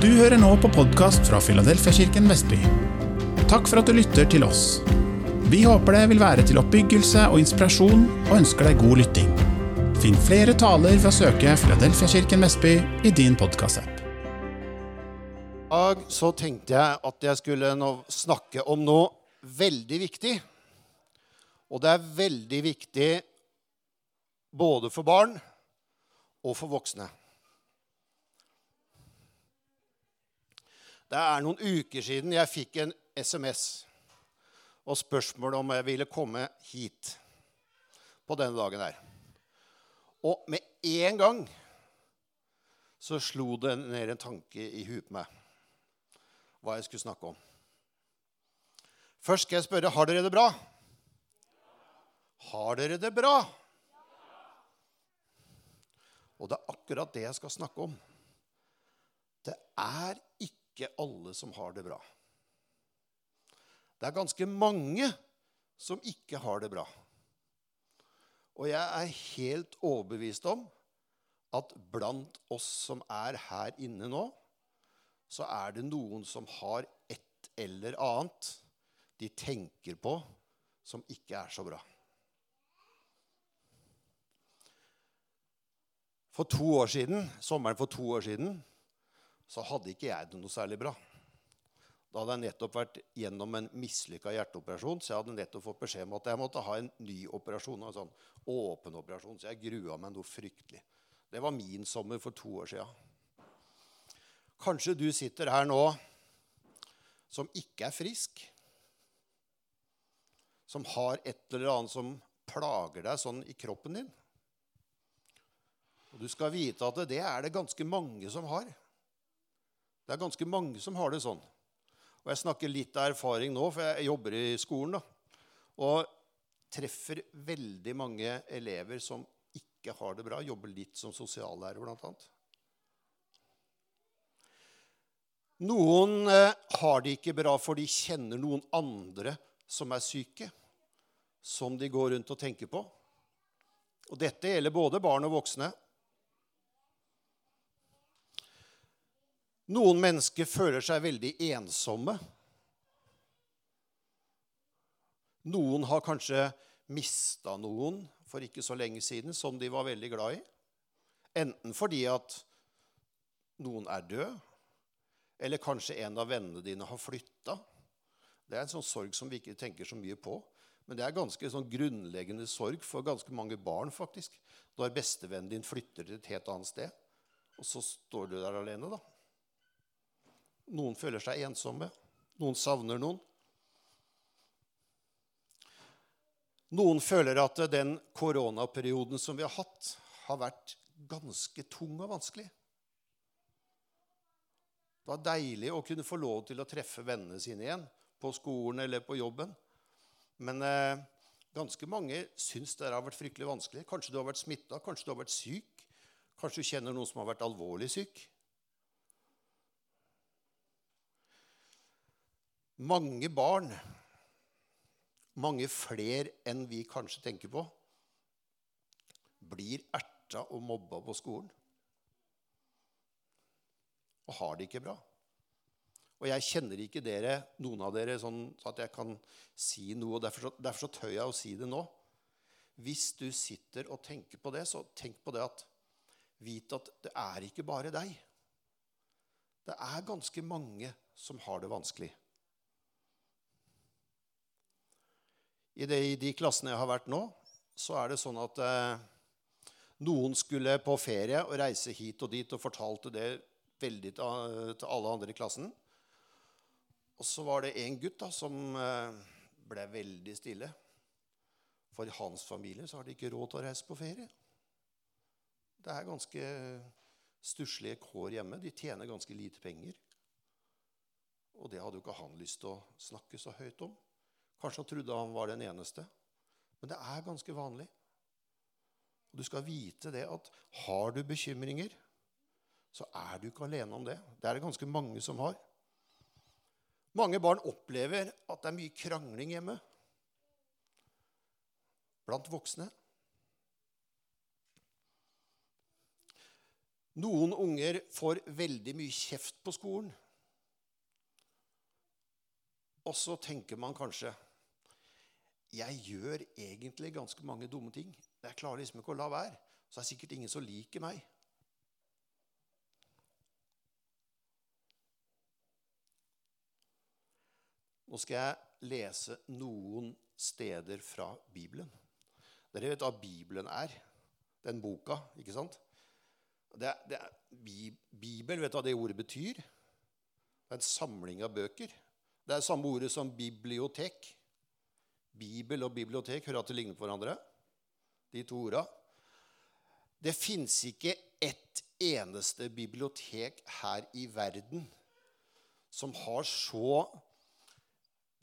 Du hører nå på podkast fra Filadelfiakirken Vestby. Takk for at du lytter til oss. Vi håper det vil være til oppbyggelse og inspirasjon, og ønsker deg god lytting. Finn flere taler ved å søke Filadelfiakirken Vestby i din podkastapp. I dag så tenkte jeg at jeg skulle snakke om noe veldig viktig. Og det er veldig viktig både for barn og for voksne. Det er noen uker siden jeg fikk en SMS og spørsmål om jeg ville komme hit på denne dagen her. Og med en gang så slo det ned en tanke i huet på meg hva jeg skulle snakke om. Først skal jeg spørre har dere det bra. Har dere det bra? Og det er akkurat det jeg skal snakke om. Det er ikke ikke alle som har det bra. Det er ganske mange som ikke har det bra. Og jeg er helt overbevist om at blant oss som er her inne nå, så er det noen som har et eller annet de tenker på som ikke er så bra. For to år siden, Sommeren for to år siden så hadde ikke jeg det noe særlig bra. Da hadde jeg nettopp vært gjennom en mislykka hjerteoperasjon. Så jeg hadde nettopp fått beskjed om at jeg måtte ha en ny operasjon. En sånn åpen operasjon. Så jeg grua meg noe fryktelig. Det var min sommer for to år sia. Kanskje du sitter her nå som ikke er frisk. Som har et eller annet som plager deg sånn i kroppen din. Og du skal vite at det er det ganske mange som har. Det er ganske mange som har det sånn. Og Jeg snakker litt av erfaring nå, for jeg jobber i skolen. da. Og treffer veldig mange elever som ikke har det bra. Jobber litt som sosiallærer, bl.a. Noen eh, har det ikke bra for de kjenner noen andre som er syke, som de går rundt og tenker på. Og dette gjelder både barn og voksne. Noen mennesker føler seg veldig ensomme. Noen har kanskje mista noen for ikke så lenge siden som de var veldig glad i. Enten fordi at noen er død, eller kanskje en av vennene dine har flytta. Det er en sånn sorg som vi ikke tenker så mye på. Men det er ganske sånn grunnleggende sorg for ganske mange barn. faktisk. Når bestevennen din flytter til et helt annet sted, og så står du der alene. da. Noen føler seg ensomme. Noen savner noen. Noen føler at den koronaperioden som vi har hatt, har vært ganske tung og vanskelig. Det var deilig å kunne få lov til å treffe vennene sine igjen på skolen eller på jobben. Men eh, ganske mange syns det har vært fryktelig vanskelig. Kanskje du har vært smitta, kanskje du har vært syk. Kanskje du kjenner noen som har vært alvorlig syk. Mange barn, mange flere enn vi kanskje tenker på, blir erta og mobba på skolen. Og har det ikke bra. Og jeg kjenner ikke dere, noen av dere sånn at jeg kan si noe. og Derfor derfor så tør jeg å si det nå. Hvis du sitter og tenker på det, så tenk på det at Vit at det er ikke bare deg. Det er ganske mange som har det vanskelig. I de, de, klassene jeg har vært nå, så er det sånn at eh, noen skulle på ferie og reise hit og dit og fortalte det veldig til, til alle andre i klassen. Og så var det en gutt da, som eh, ble veldig stille. For i hans familie så har de ikke råd til å reise på ferie. Det er ganske stusslige kår hjemme. De tjener ganske lite penger. Og det hadde jo ikke han lyst til å snakke så høyt om. Kanskje han trodde han var den eneste. Men det er ganske vanlig. Og Du skal vite det at har du bekymringer, så er du ikke alene om det. Det er det ganske mange som har. Mange barn opplever at det er mye krangling hjemme blant voksne. Noen unger får veldig mye kjeft på skolen. Og så tenker man kanskje jeg gjør egentlig ganske mange dumme ting. Jeg klarer liksom ikke å la være. Så er det er sikkert ingen som liker meg. Nå skal jeg lese noen steder fra Bibelen. Dere vet hva Bibelen er? Den boka, ikke sant? Det, det er, Bibel, vet du hva det ordet betyr? Det er en samling av bøker. Det er samme ordet som bibliotek. Bibel og bibliotek hører at det ligner på hverandre. De to orda. Det fins ikke ett eneste bibliotek her i verden som har så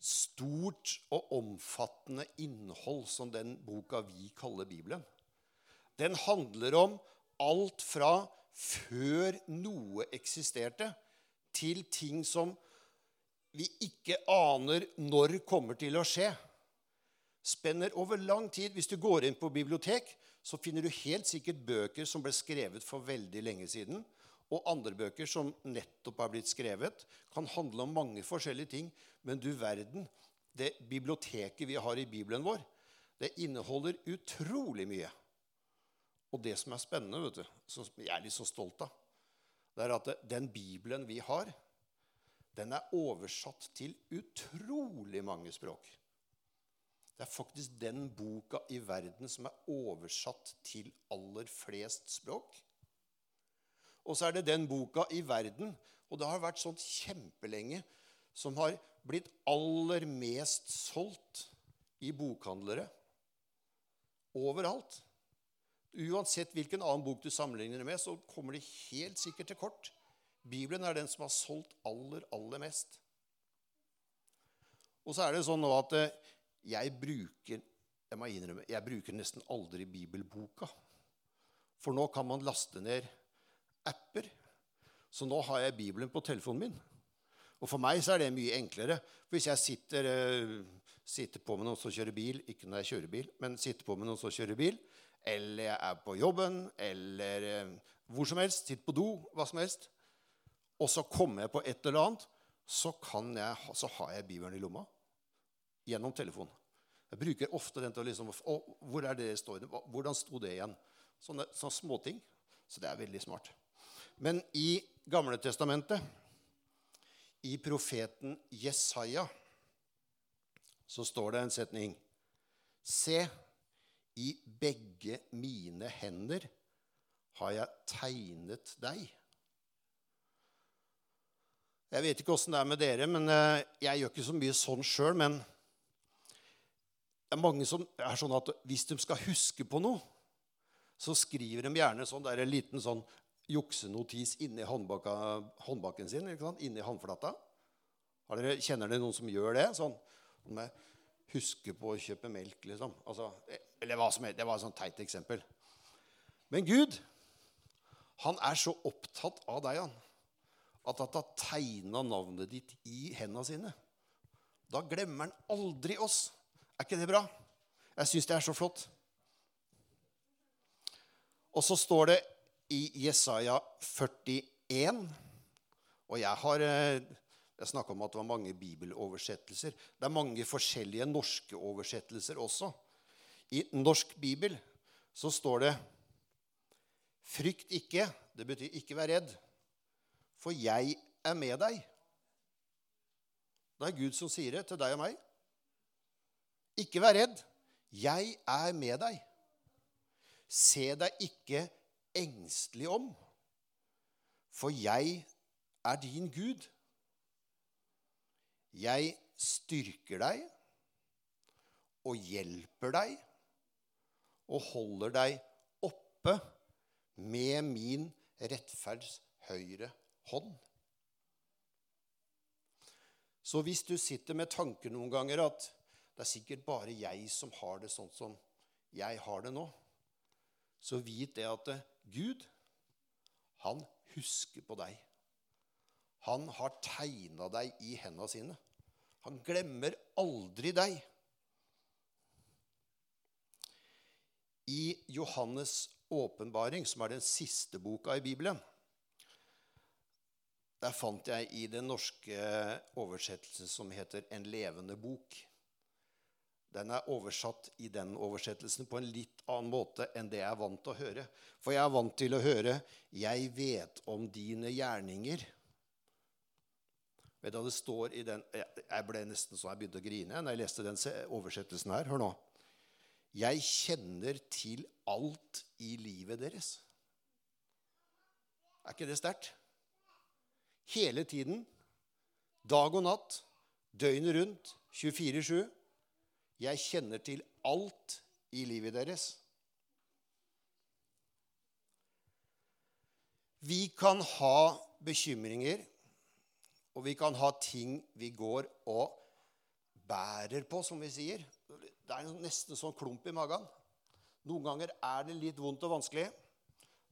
stort og omfattende innhold som den boka vi kaller Bibelen. Den handler om alt fra før noe eksisterte, til ting som vi ikke aner når kommer til å skje. Spenner over lang tid. Hvis du går inn på bibliotek, så finner du helt sikkert bøker som ble skrevet for veldig lenge siden, og andre bøker som nettopp har blitt skrevet, kan handle om mange forskjellige ting. Men du verden, det biblioteket vi har i Bibelen vår, det inneholder utrolig mye. Og det som er spennende, vet du, som jeg er litt så stolt av, det er at den Bibelen vi har, den er oversatt til utrolig mange språk. Det er faktisk den boka i verden som er oversatt til aller flest språk. Og så er det den boka i verden, og det har vært sånn kjempelenge, som har blitt aller mest solgt i bokhandlere overalt. Uansett hvilken annen bok du sammenligner med, så kommer det helt sikkert til kort. Bibelen er den som har solgt aller, aller mest. Og så er det sånn nå at eh, jeg bruker jeg må innrømme, jeg bruker nesten aldri bibelboka. For nå kan man laste ned apper. Så nå har jeg Bibelen på telefonen min. Og for meg så er det mye enklere. Hvis jeg sitter, uh, sitter på med noen som kjører bil, ikke når jeg kjører bil, men sitter på med noen som kjører bil, eller jeg er på jobben, eller uh, hvor som helst, sitter på do, hva som helst, og så kommer jeg på et eller annet, så, jeg, så har jeg Bibelen i lomma gjennom telefon. Jeg bruker ofte den til å liksom å, Hvor er det står? Hvordan sto det igjen? Sånne, sånne småting. Så det er veldig smart. Men i Gamle testamentet, i profeten Jesaja, så står det en setning Se, i begge mine hender har jeg tegnet deg. Jeg vet ikke åssen det er med dere, men eh, jeg gjør ikke så mye sånn sjøl. Men det er mange som er sånn at hvis de skal huske på noe, så skriver de gjerne sånn der en liten sånn juksenotis inni håndbaken sin, ikke sant? inni håndflata. Dere, kjenner dere noen som gjør det? Sånn med huske på å kjøpe melk, liksom. Altså, eller hva som helst. Det var et sånt teit eksempel. Men Gud, han er så opptatt av deg, han, at han har tegna navnet ditt i hendene sine. Da glemmer han aldri oss. Er ikke det bra? Jeg syns det er så flott. Og så står det i Jesaja 41. Og jeg har eh, jeg snakka om at det var mange bibeloversettelser. Det er mange forskjellige norske oversettelser også. I norsk bibel så står det 'Frykt ikke'. Det betyr 'ikke vær redd'. For jeg er med deg. Det er Gud som sier det til deg og meg. Ikke vær redd. Jeg er med deg. Se deg ikke engstelig om, for jeg er din Gud. Jeg styrker deg og hjelper deg og holder deg oppe med min rettferds høyre hånd. Så hvis du sitter med tanken noen ganger at det er sikkert bare jeg som har det sånn som jeg har det nå, så vit det at Gud, han husker på deg. Han har tegna deg i hendene sine. Han glemmer aldri deg. I Johannes åpenbaring, som er den siste boka i Bibelen, der fant jeg i den norske oversettelsen som heter En levende bok. Den er oversatt i den oversettelsen på en litt annen måte enn det jeg er vant til å høre. For jeg er vant til å høre 'Jeg vet om dine gjerninger'. Vet du det står i den Jeg ble nesten så jeg begynte å grine når jeg leste den oversettelsen her. Hør nå. Jeg kjenner til alt i livet deres. Er ikke det sterkt? Hele tiden. Dag og natt. Døgnet rundt. 24-7. Jeg kjenner til alt i livet deres. Vi kan ha bekymringer, og vi kan ha ting vi går og bærer på, som vi sier. Det er nesten sånn klump i magen. Noen ganger er det litt vondt og vanskelig.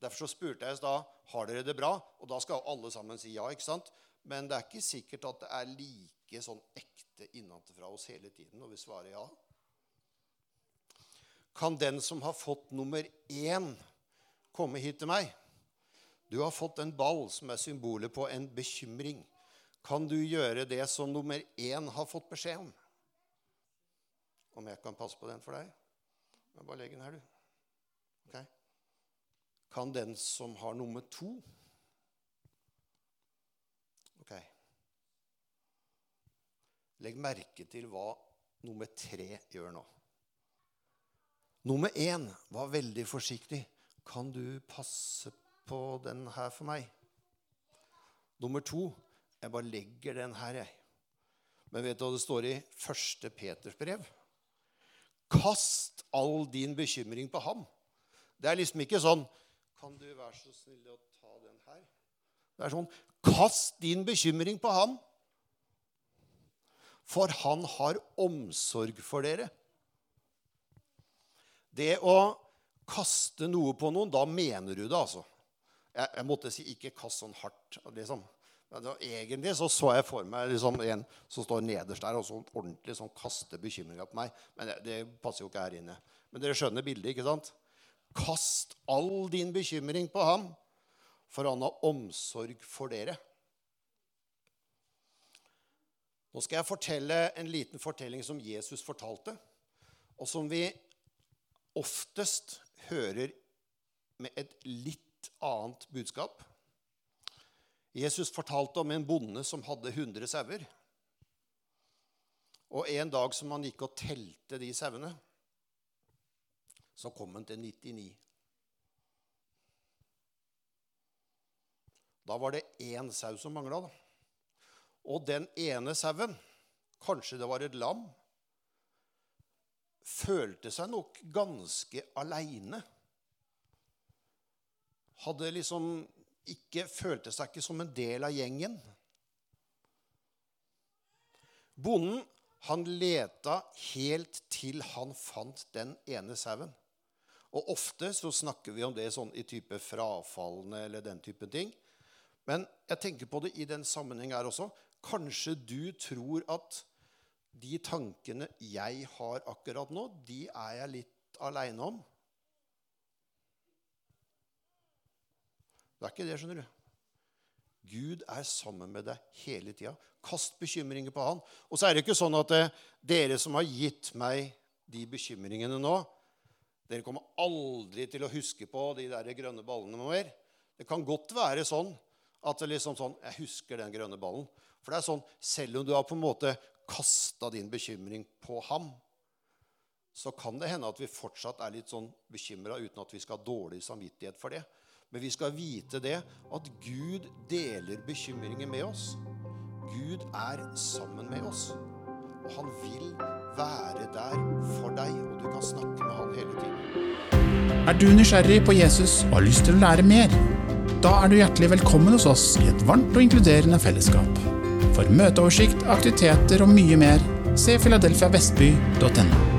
Derfor så spurte jeg i stad har dere det bra. Og da skal alle sammen si ja. ikke sant? Men det er ikke sikkert at det er like sånn ekte innenfra oss hele tiden når vi svarer ja. Kan den som har fått nummer én, komme hit til meg? Du har fått en ball som er symbolet på en bekymring. Kan du gjøre det som nummer én har fått beskjed om? Om jeg kan passe på den for deg? Jeg bare legg den her, du. Ok. Kan den som har nummer to Legg merke til hva nummer tre gjør nå. Nummer én var veldig forsiktig. Kan du passe på den her for meg? Nummer to Jeg bare legger den her, jeg. Men vet du hva det står i første Peters brev? Kast all din bekymring på ham. Det er liksom ikke sånn Kan du være så snill å ta den her? Det er sånn Kast din bekymring på ham, for han har omsorg for dere. Det å kaste noe på noen, da mener du det, altså. Jeg, jeg måtte si ikke kast sånn hardt. liksom. Egentlig så så jeg for meg liksom en som står nederst der og så ordentlig sånn kaster bekymringa på meg. Men det, det, passer jo ikke her inne. Men dere skjønner bildet, ikke sant? Kast all din bekymring på ham, for han har omsorg for dere. Nå skal jeg fortelle en liten fortelling som Jesus fortalte, og som vi oftest hører med et litt annet budskap. Jesus fortalte om en bonde som hadde 100 sauer. Og en dag som han gikk og telte de sauene, så kom han til 99. Da var det én sau som mangla. Og den ene sauen, kanskje det var et lam, følte seg nok ganske aleine. Hadde liksom ikke Følte seg ikke som en del av gjengen. Bonden han leta helt til han fant den ene sauen. Og ofte så snakker vi om det sånn i type frafallende eller den type ting. Men jeg tenker på det i den sammenheng her også. Kanskje du tror at de tankene jeg har akkurat nå, de er jeg litt aleine om. Det er ikke det, skjønner du. Gud er sammen med deg hele tida. Kast bekymringer på han. Og så er det ikke sånn at eh, dere som har gitt meg de bekymringene nå Dere kommer aldri til å huske på de der grønne ballene mer. Det kan godt være sånn at det liksom sånn, jeg husker den grønne ballen. For det er sånn, selv om du har på en måte kasta din bekymring på ham, så kan det hende at vi fortsatt er litt sånn bekymra uten at vi skal ha dårlig samvittighet for det. Men vi skal vite det at Gud deler bekymringer med oss. Gud er sammen med oss. Og han vil være der for deg, og du kan snakke med han hele tiden. Er du nysgjerrig på Jesus og har lyst til å lære mer? Da er du hjertelig velkommen hos oss i et varmt og inkluderende fellesskap. For møteoversikt, aktiviteter og mye mer, se filadelfiavestby.no.